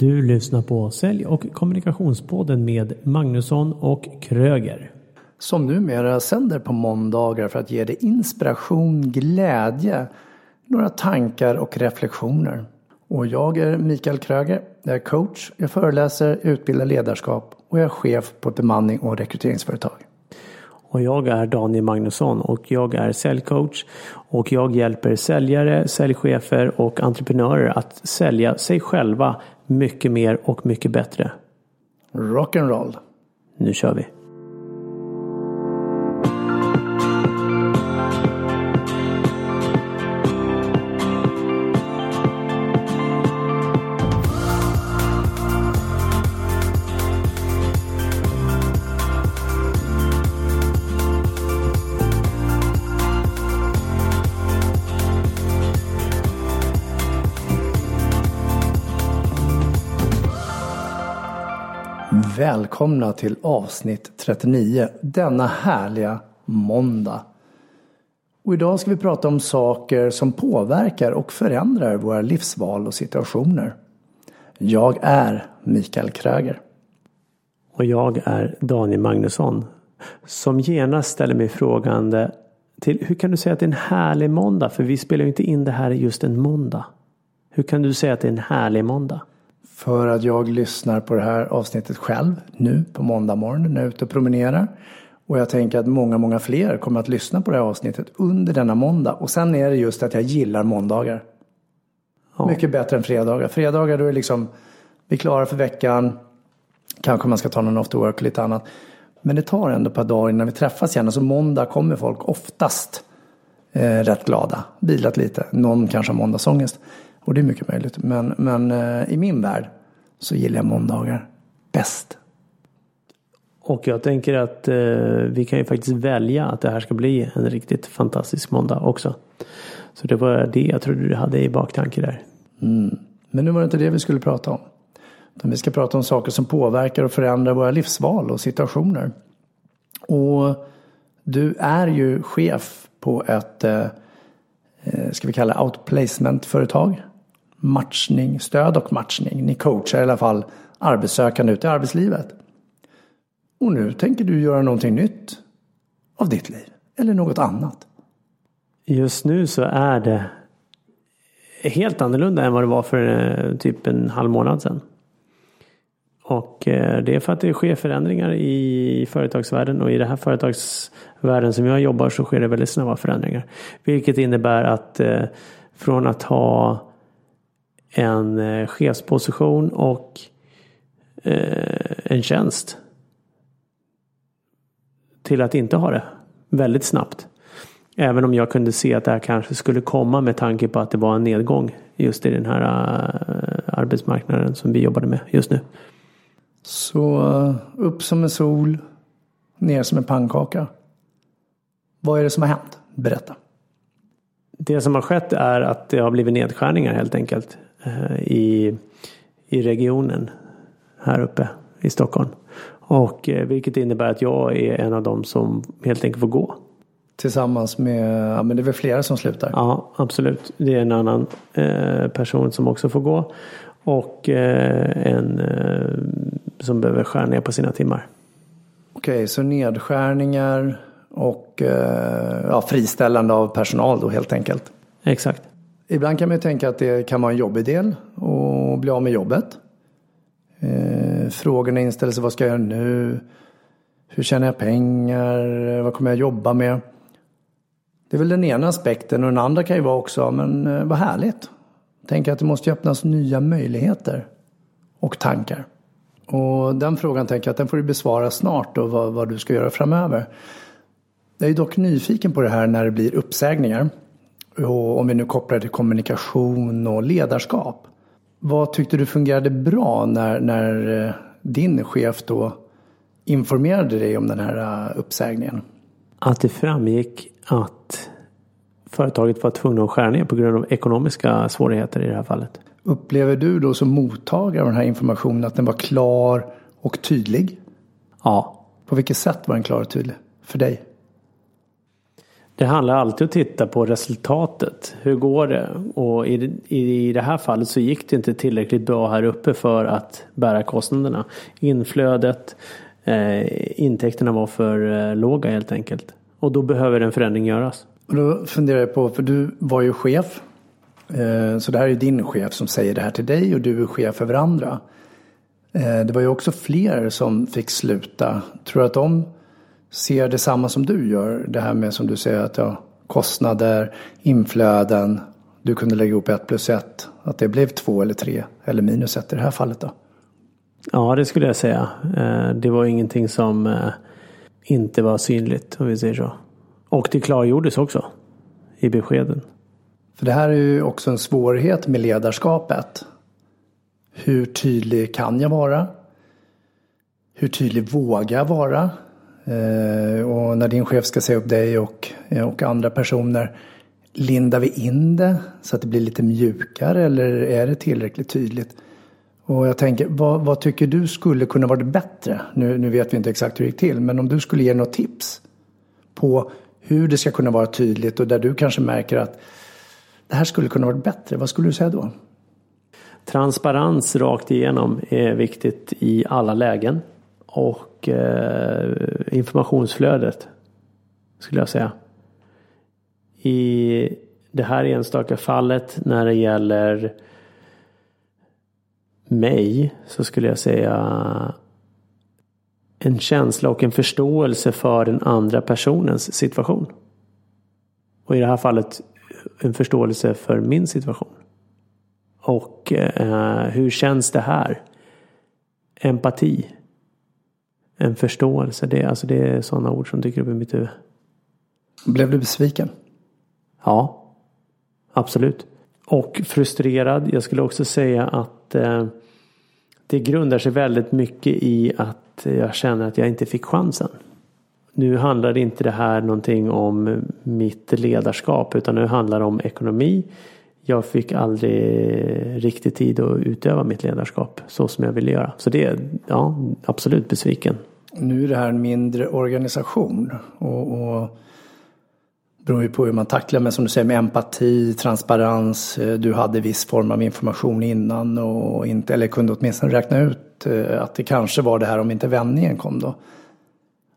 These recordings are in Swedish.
Du lyssnar på Sälj och kommunikationspodden med Magnusson och Kröger. Som numera sänder på måndagar för att ge dig inspiration, glädje, några tankar och reflektioner. Och jag är Mikael Kröger. Jag är coach, jag föreläser, utbildar ledarskap och jag är chef på ett bemanning och rekryteringsföretag. Och jag är Daniel Magnusson och jag är säljcoach och jag hjälper säljare, säljchefer och entreprenörer att sälja sig själva mycket mer och mycket bättre. Rock'n'roll. Nu kör vi! Välkomna till avsnitt 39 denna härliga måndag. Och idag ska vi prata om saker som påverkar och förändrar våra livsval och situationer. Jag är Mikael Kröger. Och jag är Daniel Magnusson. Som genast ställer mig frågande till hur kan du säga att det är en härlig måndag? För vi spelar ju inte in det här just en måndag. Hur kan du säga att det är en härlig måndag? För att jag lyssnar på det här avsnittet själv nu på måndag morgon när jag är ute och promenerar. Och jag tänker att många, många fler kommer att lyssna på det här avsnittet under denna måndag. Och sen är det just att jag gillar måndagar. Ja. Mycket bättre än fredagar. Fredagar då är liksom, vi är klara för veckan. Kanske man ska ta någon after work och lite annat. Men det tar ändå ett par dagar innan vi träffas igen. Alltså måndag kommer folk oftast eh, rätt glada. Bilat lite. Någon kanske har måndagsångest. Och det är mycket möjligt. Men, men eh, i min värld så gillar jag måndagar bäst. Och jag tänker att eh, vi kan ju faktiskt välja att det här ska bli en riktigt fantastisk måndag också. Så det var det jag trodde du hade i baktanke där. Mm. Men nu var det inte det vi skulle prata om. Utan vi ska prata om saker som påverkar och förändrar våra livsval och situationer. Och du är ju chef på ett, eh, eh ska vi kalla outplacement-företag matchning, stöd och matchning. Ni coachar i alla fall arbetssökande ut i arbetslivet. Och nu tänker du göra någonting nytt av ditt liv. Eller något annat. Just nu så är det helt annorlunda än vad det var för eh, typ en halv månad sedan. Och eh, det är för att det sker förändringar i företagsvärlden och i det här företagsvärlden som jag jobbar så sker det väldigt snabba förändringar. Vilket innebär att eh, från att ha en eh, chefsposition och eh, en tjänst. Till att inte ha det väldigt snabbt. Även om jag kunde se att det här kanske skulle komma med tanke på att det var en nedgång just i den här uh, arbetsmarknaden som vi jobbade med just nu. Så upp som en sol, ner som en pannkaka. Vad är det som har hänt? Berätta. Det som har skett är att det har blivit nedskärningar helt enkelt. Eh, i, i regionen här uppe i Stockholm. Och eh, vilket innebär att jag är en av dem som helt enkelt får gå. Tillsammans med, ja men det är väl flera som slutar? Ja absolut. Det är en annan eh, person som också får gå. Och eh, en eh, som behöver skära ner på sina timmar. Okej, okay, så nedskärningar och eh, ja, friställande av personal då helt enkelt? Exakt. Ibland kan man ju tänka att det kan vara en jobbig del att bli av med jobbet. Eh, frågorna inställer sig, vad ska jag göra nu? Hur tjänar jag pengar? Vad kommer jag jobba med? Det är väl den ena aspekten och den andra kan ju vara också, men eh, vad härligt. Tänk att det måste öppnas nya möjligheter och tankar. Och den frågan tänker jag att den får du besvara snart och vad, vad du ska göra framöver. Jag är dock nyfiken på det här när det blir uppsägningar. Och om vi nu kopplar till kommunikation och ledarskap. Vad tyckte du fungerade bra när, när eh, din chef då informerade dig om den här eh, uppsägningen? Att det framgick att företaget var tvungna att skära ner på grund av ekonomiska svårigheter i det här fallet. Upplever du då som mottagare av den här informationen att den var klar och tydlig? Ja. På vilket sätt var den klar och tydlig för dig? Det handlar alltid om att titta på resultatet. Hur går det? Och i, i det här fallet så gick det inte tillräckligt bra här uppe för att bära kostnaderna. Inflödet, eh, intäkterna var för eh, låga helt enkelt. Och då behöver en förändring göras. Och då funderar jag på, för du var ju chef. Eh, så det här är din chef som säger det här till dig och du är chef över andra. Eh, det var ju också fler som fick sluta. Tror du att de ser detsamma som du gör? Det här med som du säger att ja, kostnader, inflöden, du kunde lägga ihop ett plus ett. Att det blev två eller tre eller minus ett i det här fallet då? Ja, det skulle jag säga. Eh, det var ingenting som eh, inte var synligt om vi säger så. Och det klargjordes också i beskeden. För det här är ju också en svårighet med ledarskapet. Hur tydlig kan jag vara? Hur tydlig vågar jag vara? Eh, och när din chef ska säga upp dig och, eh, och andra personer, lindar vi in det så att det blir lite mjukare eller är det tillräckligt tydligt? Och jag tänker, vad, vad tycker du skulle kunna vara bättre? Nu, nu vet vi inte exakt hur det gick till, men om du skulle ge något tips på hur det ska kunna vara tydligt och där du kanske märker att det här skulle kunna vara bättre, vad skulle du säga då? Transparens rakt igenom är viktigt i alla lägen. Och eh, informationsflödet skulle jag säga. I det här enstaka fallet när det gäller mig så skulle jag säga en känsla och en förståelse för den andra personens situation. Och i det här fallet en förståelse för min situation. Och eh, hur känns det här? Empati. En förståelse. Det, alltså det är sådana ord som dyker upp i mitt huvud. Blev du besviken? Ja, absolut. Och frustrerad. Jag skulle också säga att eh, det grundar sig väldigt mycket i att jag känner att jag inte fick chansen. Nu handlar inte det här någonting om mitt ledarskap utan nu handlar det om ekonomi. Jag fick aldrig riktigt tid att utöva mitt ledarskap så som jag ville göra. Så det ja, absolut besviken. Nu är det här en mindre organisation och, och beror ju på hur man tacklar men som du säger med empati, transparens. Eh, du hade viss form av information innan och inte, eller kunde åtminstone räkna ut eh, att det kanske var det här om inte vändningen kom då.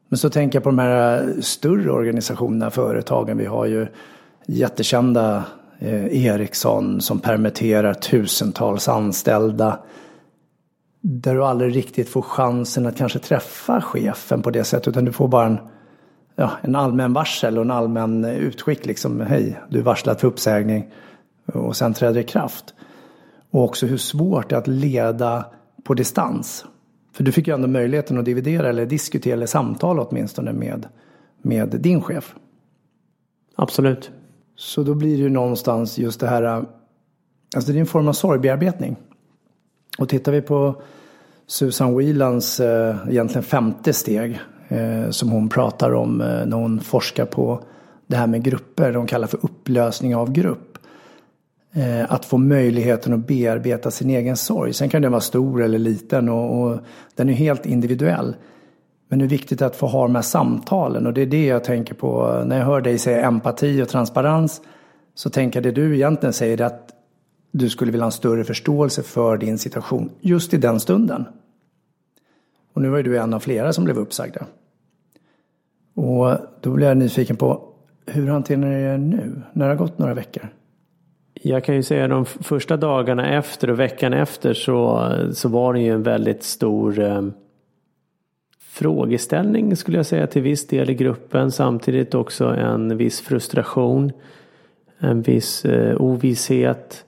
Men så tänker jag på de här större organisationerna, företagen. Vi har ju jättekända eh, Ericsson som permitterar tusentals anställda. Där du aldrig riktigt får chansen att kanske träffa chefen på det sättet utan du får bara en, ja, en allmän varsel och en allmän utskick liksom. Hej, du är varslad för uppsägning och sen träder i kraft. Och också hur svårt det är att leda på distans. För du fick ju ändå möjligheten att dividera eller diskutera eller samtala åtminstone med, med din chef. Absolut. Så då blir det ju någonstans just det här, alltså det är en form av sorgbearbetning. Och tittar vi på Susan Whelans eh, egentligen femte steg eh, som hon pratar om eh, när hon forskar på det här med grupper, de kallar för upplösning av grupp. Eh, att få möjligheten att bearbeta sin egen sorg. Sen kan den vara stor eller liten och, och den är helt individuell. Men det är viktigt att få ha de här samtalen och det är det jag tänker på när jag hör dig säga empati och transparens. Så tänker jag det du egentligen säger att du skulle vilja ha en större förståelse för din situation just i den stunden. Och nu var ju du en av flera som blev uppsagda. Och då blir jag nyfiken på hur hanterar ni det nu när det har gått några veckor? Jag kan ju säga de första dagarna efter och veckan efter så, så var det ju en väldigt stor eh, frågeställning skulle jag säga till viss del i gruppen. Samtidigt också en viss frustration. En viss eh, ovisshet.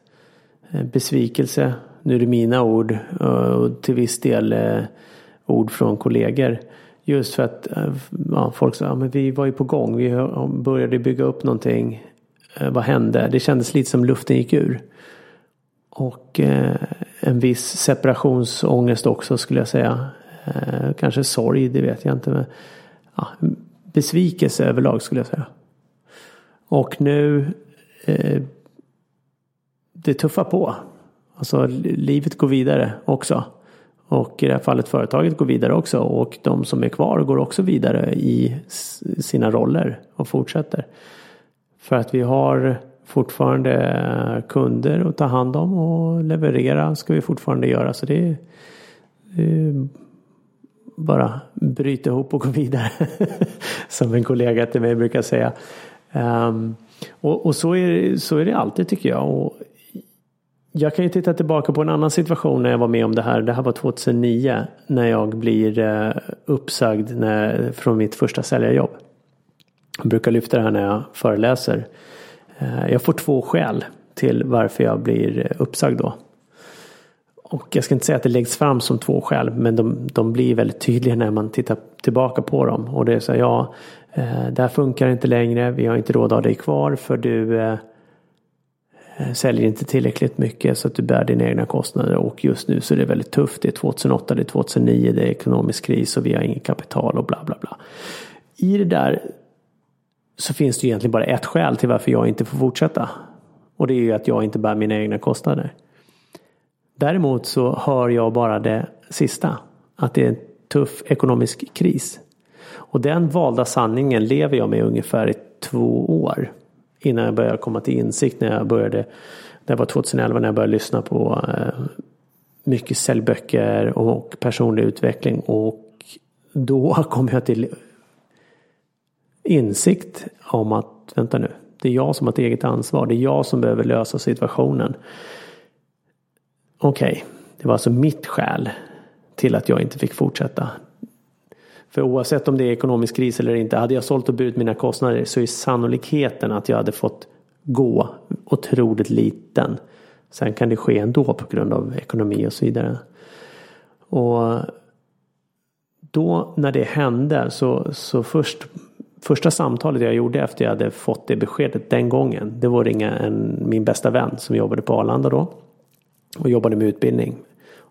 Eh, besvikelse. Nu är det mina ord eh, och till viss del eh, ord från kollegor. Just för att ja, folk sa att vi var ju på gång. Vi började bygga upp någonting. Vad hände? Det kändes lite som luften gick ur. Och eh, en viss separationsångest också skulle jag säga. Eh, kanske sorg, det vet jag inte. Men, ja, besvikelse överlag skulle jag säga. Och nu eh, det tuffar på. Alltså livet går vidare också. Och i det här fallet företaget går vidare också. Och de som är kvar går också vidare i sina roller och fortsätter. För att vi har fortfarande eh, kunder att ta hand om och leverera ska vi fortfarande göra. Så det är, det är bara bryta ihop och gå vidare. Som en kollega till mig brukar säga. Um, och, och så, är, så är det alltid tycker jag. Och jag kan ju titta tillbaka på en annan situation när jag var med om det här. Det här var 2009 när jag blir eh, uppsagd när, från mitt första säljarjobb. Jag brukar lyfta det här när jag föreläser. Eh, jag får två skäl till varför jag blir eh, uppsagd då. Och jag ska inte säga att det läggs fram som två skäl men de, de blir väldigt tydliga när man tittar tillbaka på dem. Och det är så här, ja, det här funkar inte längre, vi har inte råd att ha dig kvar för du eh, Eh, säljer inte tillräckligt mycket så att du bär dina egna kostnader och just nu så är det väldigt tufft. Det är 2008, det är 2009, det är ekonomisk kris och vi har inget kapital och bla bla bla. I det där så finns det egentligen bara ett skäl till varför jag inte får fortsätta. Och det är ju att jag inte bär mina egna kostnader. Däremot så hör jag bara det sista. Att det är en tuff ekonomisk kris. Och den valda sanningen lever jag med ungefär i två år. Innan jag började komma till insikt när jag började. Det var 2011 när jag började lyssna på eh, mycket säljböcker och personlig utveckling. Och då kom jag till insikt om att vänta nu. Det är jag som har ett eget ansvar. Det är jag som behöver lösa situationen. Okej, okay, det var alltså mitt skäl till att jag inte fick fortsätta. För oavsett om det är ekonomisk kris eller inte, hade jag sålt och burit mina kostnader så är sannolikheten att jag hade fått gå otroligt liten. Sen kan det ske ändå på grund av ekonomi och så vidare. Och då när det hände så, så först Första samtalet jag gjorde efter jag hade fått det beskedet den gången. Det var att ringa en, min bästa vän som jobbade på Arlanda då och jobbade med utbildning.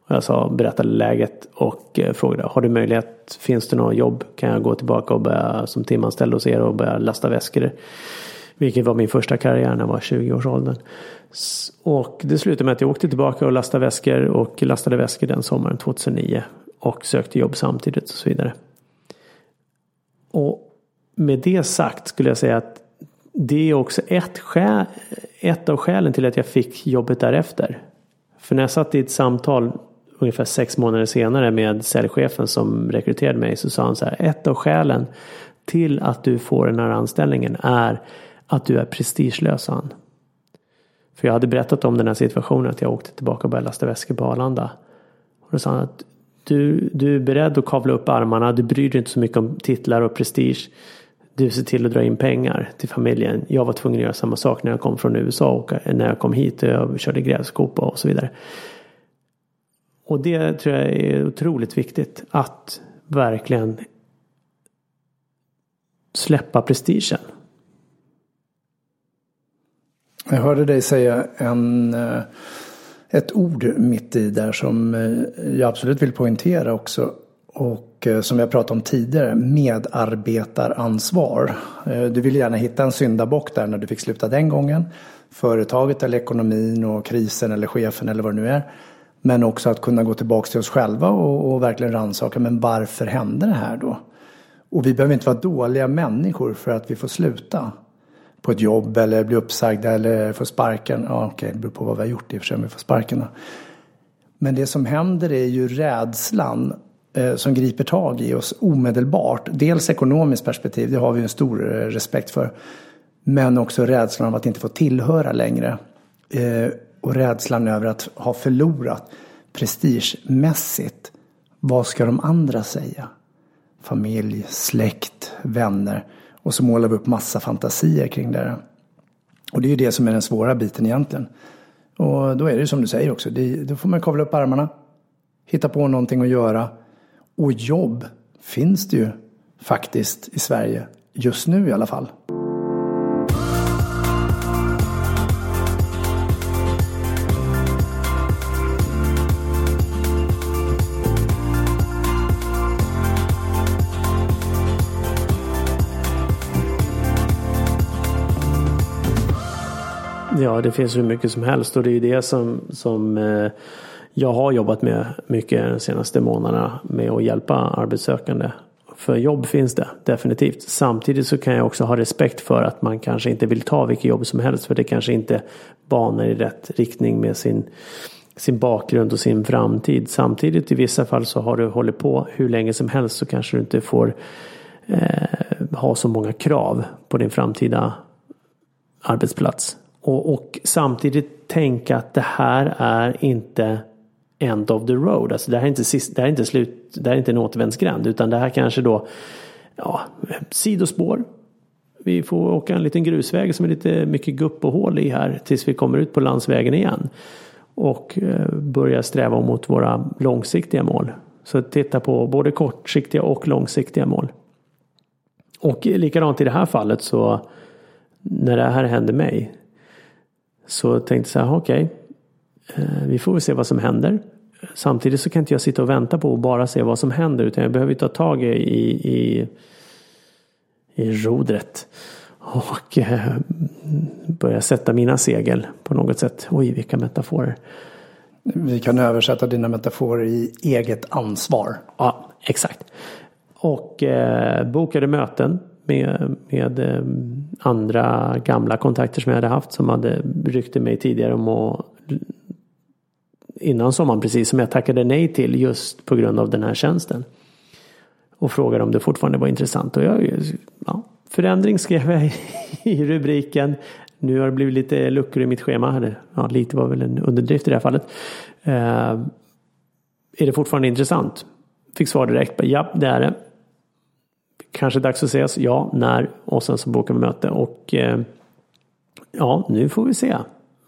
Alltså, och jag sa, berättade läget och eh, frågade, har du möjlighet, finns det något jobb? Kan jag gå tillbaka och börja som timanställd hos er och börja lasta väskor? Vilket var min första karriär när jag var 20-årsåldern. Och det slutade med att jag åkte tillbaka och lastade väskor och lastade väskor den sommaren 2009. Och sökte jobb samtidigt och så vidare. Och med det sagt skulle jag säga att det är också ett, skäl, ett av skälen till att jag fick jobbet därefter. För när jag satt i ett samtal ungefär sex månader senare med säljchefen som rekryterade mig så sa han så här. Ett av skälen till att du får den här anställningen är att du är prestigelös han. För jag hade berättat om den här situationen att jag åkte tillbaka och började lasta väskor på Arlanda. Och då sa han att du, du är beredd att kavla upp armarna. Du bryr dig inte så mycket om titlar och prestige. Du ser till att dra in pengar till familjen. Jag var tvungen att göra samma sak när jag kom från USA och när jag kom hit och jag körde grävskopa och så vidare. Och det tror jag är otroligt viktigt att verkligen släppa prestigen. Jag hörde dig säga en, eh, ett ord mitt i där som eh, jag absolut vill poängtera också. Och eh, som jag pratade om tidigare, medarbetaransvar. Du vill gärna hitta en syndabock där när du fick sluta den gången. Företaget eller ekonomin och krisen eller chefen eller vad det nu är. Men också att kunna gå tillbaka till oss själva och, och verkligen rannsaka. Men varför hände det här då? Och vi behöver inte vara dåliga människor för att vi får sluta på ett jobb eller bli uppsagda eller få sparken. Ja, okej, det beror på vad vi har gjort i och för sig om vi får sparken. Men det som händer är ju rädslan Eh, som griper tag i oss omedelbart. Dels ekonomiskt perspektiv, det har vi en stor eh, respekt för. Men också rädslan av att inte få tillhöra längre. Eh, och rädslan över att ha förlorat prestigemässigt. Vad ska de andra säga? Familj, släkt, vänner. Och så målar vi upp massa fantasier kring det. Och det är ju det som är den svåra biten egentligen. Och då är det ju som du säger också, det, då får man kavla upp armarna. Hitta på någonting att göra och jobb finns det ju faktiskt i Sverige, just nu i alla fall. Ja, det finns hur mycket som helst och det är ju det som, som eh, jag har jobbat med mycket de senaste månaderna med att hjälpa arbetssökande För jobb finns det definitivt. Samtidigt så kan jag också ha respekt för att man kanske inte vill ta vilket jobb som helst. För det kanske inte banar i rätt riktning med sin, sin bakgrund och sin framtid. Samtidigt i vissa fall så har du hållit på hur länge som helst så kanske du inte får eh, ha så många krav på din framtida arbetsplats. Och, och, samtidigt tänka att det här är inte end of the road. Alltså det här är inte, sist, det här är inte slut, det här är inte en återvändsgränd utan det här kanske då ja, sidospår. Vi får åka en liten grusväg som är lite mycket gupp och hål i här tills vi kommer ut på landsvägen igen. Och eh, börja sträva mot våra långsiktiga mål. Så titta på både kortsiktiga och långsiktiga mål. Och likadant i det här fallet så när det här hände mig så tänkte jag så här, okej, okay, eh, vi får väl se vad som händer. Samtidigt så kan inte jag sitta och vänta på att bara se vad som händer utan jag behöver ta tag i, i, i rodret och eh, börja sätta mina segel på något sätt. Oj, vilka metaforer. Vi kan översätta dina metaforer i eget ansvar. Ja, exakt. Och eh, bokade möten med, med eh, andra gamla kontakter som jag hade haft som hade ryckte mig tidigare om att innan sommaren precis som jag tackade nej till just på grund av den här tjänsten. Och frågade om det fortfarande var intressant. Och jag, ja, förändring skrev jag i rubriken. Nu har det blivit lite luckor i mitt schema. Ja, lite var väl en underdrift i det här fallet. Eh, är det fortfarande intressant? Fick svar direkt. Ja, det är det. Kanske dags att ses. Ja, när? Och sen så bokar vi möte. Och eh, ja, nu får vi se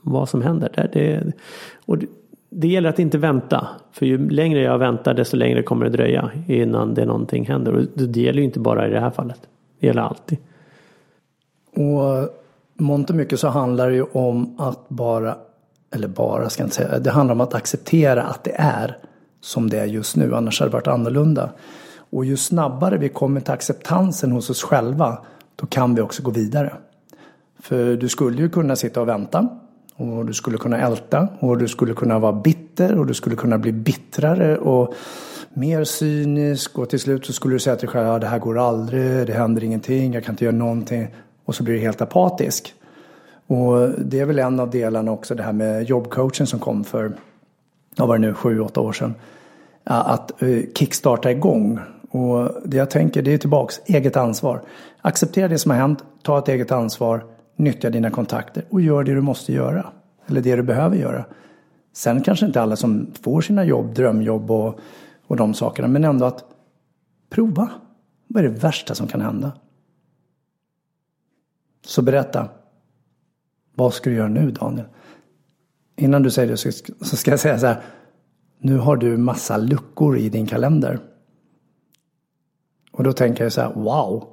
vad som händer. Det, det, och det, det gäller att inte vänta. För ju längre jag väntar desto längre kommer det dröja innan det någonting händer. Och det gäller ju inte bara i det här fallet. Det gäller alltid. Och mångt och mycket så handlar det ju om att bara, eller bara ska jag inte säga, det handlar om att acceptera att det är som det är just nu. Annars hade det varit annorlunda. Och ju snabbare vi kommer till acceptansen hos oss själva, då kan vi också gå vidare. För du skulle ju kunna sitta och vänta och du skulle kunna älta och du skulle kunna vara bitter och du skulle kunna bli bittrare och mer cynisk och till slut så skulle du säga till dig själv ja det här går aldrig, det händer ingenting, jag kan inte göra någonting och så blir du helt apatisk. Och det är väl en av delarna också det här med jobbcoachen som kom för, vad var det nu, sju, åtta år sedan. Att eh, kickstarta igång. Och det jag tänker det är tillbaks, eget ansvar. Acceptera det som har hänt, ta ett eget ansvar nyttja dina kontakter och gör det du måste göra. Eller det du behöver göra. Sen kanske inte alla som får sina jobb, drömjobb och, och de sakerna. Men ändå att prova. Vad är det värsta som kan hända? Så berätta. Vad ska du göra nu Daniel? Innan du säger det så ska jag säga så här. Nu har du massa luckor i din kalender. Och då tänker jag så här, wow.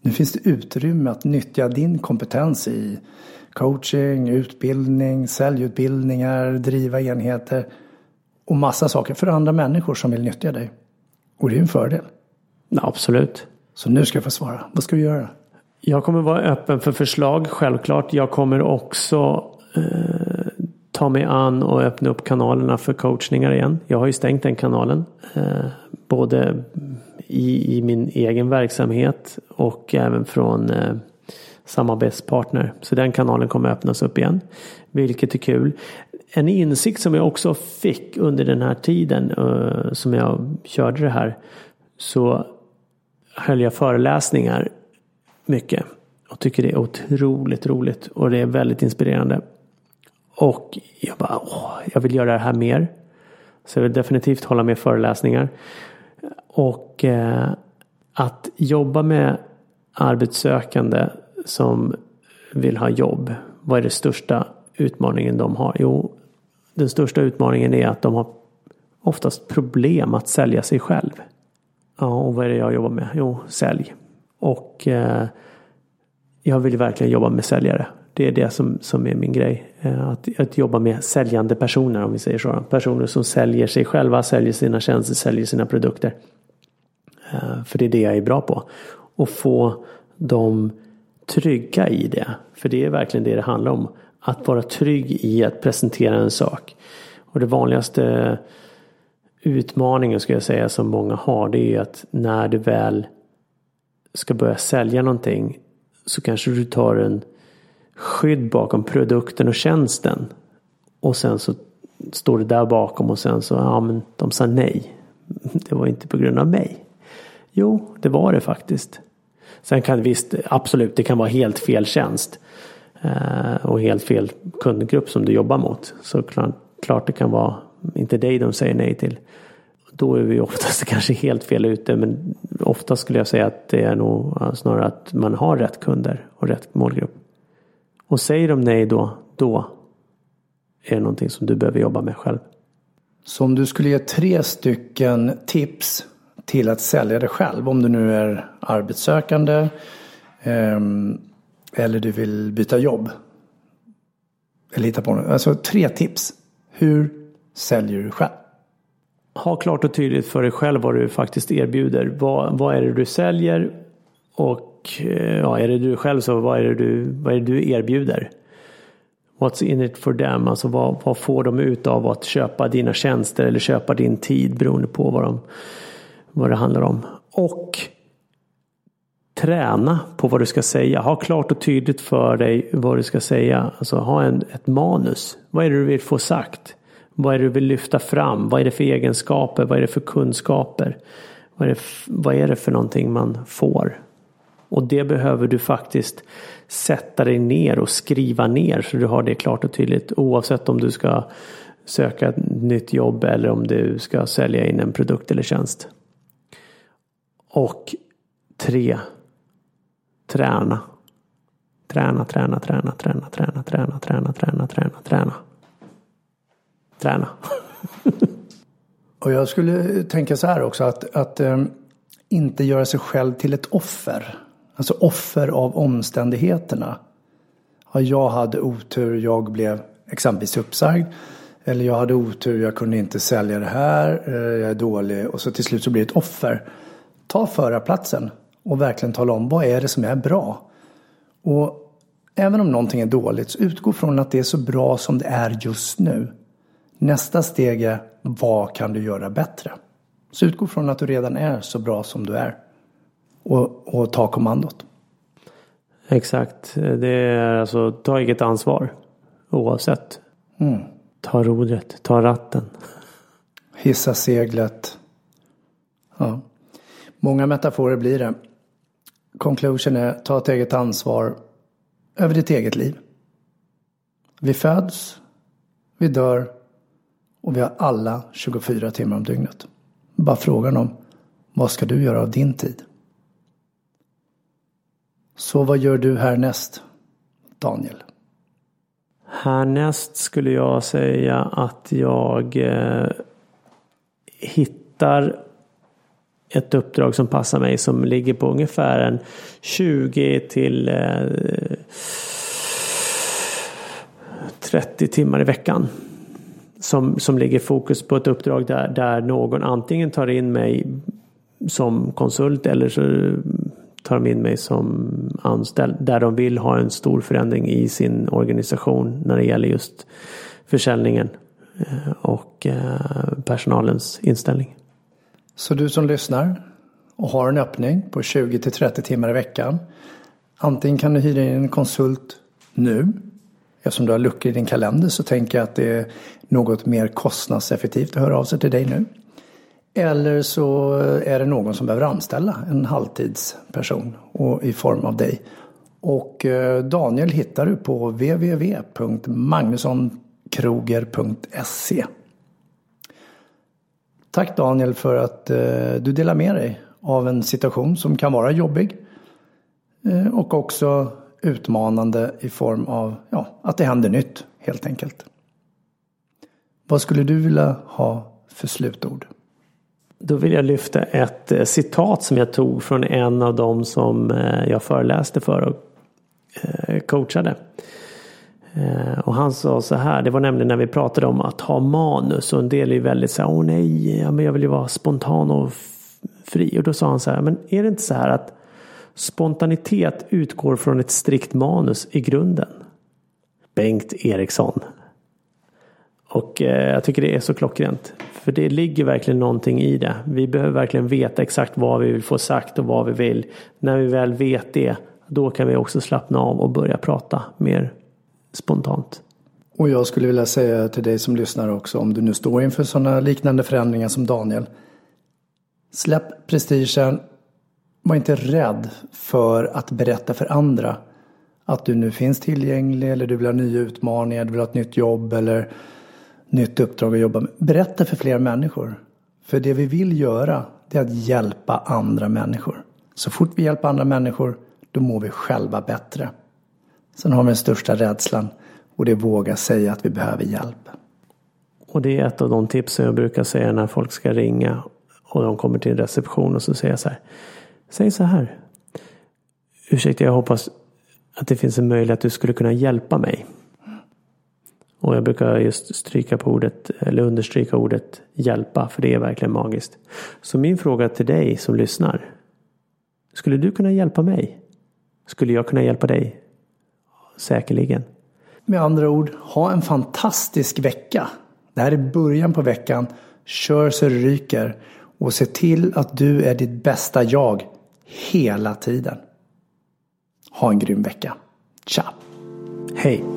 Nu finns det utrymme att nyttja din kompetens i coaching, utbildning, säljutbildningar, driva enheter och massa saker för andra människor som vill nyttja dig. Och det är en fördel. Ja, absolut. Så nu ska jag få svara. Vad ska vi göra? Jag kommer vara öppen för förslag, självklart. Jag kommer också eh, ta mig an och öppna upp kanalerna för coachningar igen. Jag har ju stängt den kanalen. Eh, både i, i min egen verksamhet och även från eh, samarbetspartner. Så den kanalen kommer öppnas upp igen. Vilket är kul. En insikt som jag också fick under den här tiden eh, som jag körde det här. Så höll jag föreläsningar mycket. Och tycker det är otroligt roligt. Och det är väldigt inspirerande. Och jag bara, åh, jag vill göra det här mer. Så jag vill definitivt hålla mer föreläsningar. Och eh, att jobba med arbetssökande som vill ha jobb. Vad är den största utmaningen de har? Jo, den största utmaningen är att de har oftast problem att sälja sig själv. Ja, och vad är det jag jobbar med? Jo, sälj. Och eh, jag vill verkligen jobba med säljare. Det är det som, som är min grej. Eh, att, att jobba med säljande personer om vi säger så. Personer som säljer sig själva, säljer sina tjänster, säljer sina produkter. Eh, för det är det jag är bra på. Och få dem trygga i det. För det är verkligen det det handlar om. Att vara trygg i att presentera en sak. Och det vanligaste utmaningen skulle jag säga som många har det är att när du väl ska börja sälja någonting så kanske du tar en skydd bakom produkten och tjänsten. Och sen så står det där bakom och sen så, ja men de sa nej. Det var inte på grund av mig. Jo, det var det faktiskt. Sen kan visst, absolut, det kan vara helt fel tjänst. Eh, och helt fel kundgrupp som du jobbar mot. Så klart, klart det kan vara inte dig de säger nej till. Då är vi oftast kanske helt fel ute. Men ofta skulle jag säga att det är nog snarare att man har rätt kunder och rätt målgrupp. Och säger de nej då, då är det någonting som du behöver jobba med själv. Så om du skulle ge tre stycken tips till att sälja dig själv, om du nu är arbetssökande eh, eller du vill byta jobb. Eller hitta på något. Alltså tre tips. Hur säljer du själv? Ha klart och tydligt för dig själv vad du faktiskt erbjuder. Vad, vad är det du säljer? Och eh, ja, är det du själv så vad är det du, vad är det du erbjuder? What's in it for them? Alltså vad, vad får de ut av att köpa dina tjänster eller köpa din tid beroende på vad, de, vad det handlar om. Och träna på vad du ska säga. Ha klart och tydligt för dig vad du ska säga. Alltså ha en, ett manus. Vad är det du vill få sagt? Vad är det du vill lyfta fram? Vad är det för egenskaper? Vad är det för kunskaper? Vad är det, vad är det för någonting man får? Och det behöver du faktiskt sätta dig ner och skriva ner så du har det klart och tydligt oavsett om du ska söka ett nytt jobb eller om du ska sälja in en produkt eller tjänst. Och tre, träna. Träna, träna, träna, träna, träna, träna, träna, träna, träna, träna. Träna. Och jag skulle tänka så här också att, att um, inte göra sig själv till ett offer. Alltså offer av omständigheterna. Ja, jag hade otur, jag blev exempelvis uppsagd. Eller jag hade otur, jag kunde inte sälja det här, eh, jag är dålig. Och så till slut så blir det ett offer. Ta förarplatsen och verkligen tala om vad är det som är bra. Och även om någonting är dåligt så utgå från att det är så bra som det är just nu. Nästa steg är vad kan du göra bättre? Så utgå från att du redan är så bra som du är. Och, och ta kommandot. Exakt. Det är alltså ta eget ansvar. Oavsett. Mm. Ta rodret, ta ratten. Hissa seglet. Ja. Många metaforer blir det. Conclusion är ta ett eget ansvar över ditt eget liv. Vi föds, vi dör och vi har alla 24 timmar om dygnet. Bara frågan om vad ska du göra av din tid? Så vad gör du härnäst, Daniel? Härnäst skulle jag säga att jag eh, hittar ett uppdrag som passar mig som ligger på ungefär en 20 till eh, 30 timmar i veckan. Som, som ligger fokus på ett uppdrag där, där någon antingen tar in mig som konsult eller så tar de in mig som anställd. Där de vill ha en stor förändring i sin organisation när det gäller just försäljningen eh, och eh, personalens inställning. Så du som lyssnar och har en öppning på 20 till 30 timmar i veckan. Antingen kan du hyra in en konsult nu. Eftersom du har luckor i din kalender så tänker jag att det är något mer kostnadseffektivt att höra av sig till dig nu. Eller så är det någon som behöver anställa en halvtidsperson och i form av dig. Och eh, Daniel hittar du på www.magnussonkroger.se Tack Daniel för att eh, du delar med dig av en situation som kan vara jobbig eh, och också utmanande i form av ja, att det händer nytt helt enkelt. Vad skulle du vilja ha för slutord? Då vill jag lyfta ett eh, citat som jag tog från en av dem som eh, jag föreläste för och eh, coachade. Och han sa så här, det var nämligen när vi pratade om att ha manus och en del är ju väldigt så här, åh nej, ja, men jag vill ju vara spontan och fri. Och då sa han så här, men är det inte så här att spontanitet utgår från ett strikt manus i grunden? Bengt Eriksson. Och eh, jag tycker det är så klockrent. För det ligger verkligen någonting i det. Vi behöver verkligen veta exakt vad vi vill få sagt och vad vi vill. När vi väl vet det, då kan vi också slappna av och börja prata mer spontant. Och jag skulle vilja säga till dig som lyssnar också, om du nu står inför sådana liknande förändringar som Daniel. Släpp prestigen. Var inte rädd för att berätta för andra att du nu finns tillgänglig eller du vill ha nya utmaningar, du vill ha ett nytt jobb eller nytt uppdrag att jobba med. Berätta för fler människor. För det vi vill göra, det är att hjälpa andra människor. Så fort vi hjälper andra människor, då mår vi själva bättre. Sen har vi den största rädslan och det är våga säga att vi behöver hjälp. Och det är ett av de tipsen jag brukar säga när folk ska ringa och de kommer till en reception och så säger jag så här. Säg så här. Ursäkta, jag hoppas att det finns en möjlighet att du skulle kunna hjälpa mig. Och jag brukar just stryka på ordet, eller understryka ordet hjälpa, för det är verkligen magiskt. Så min fråga till dig som lyssnar. Skulle du kunna hjälpa mig? Skulle jag kunna hjälpa dig? Säkerligen. Med andra ord, ha en fantastisk vecka. Det här är början på veckan. Kör så det ryker. Och se till att du är ditt bästa jag hela tiden. Ha en grym vecka. Tja! Hej!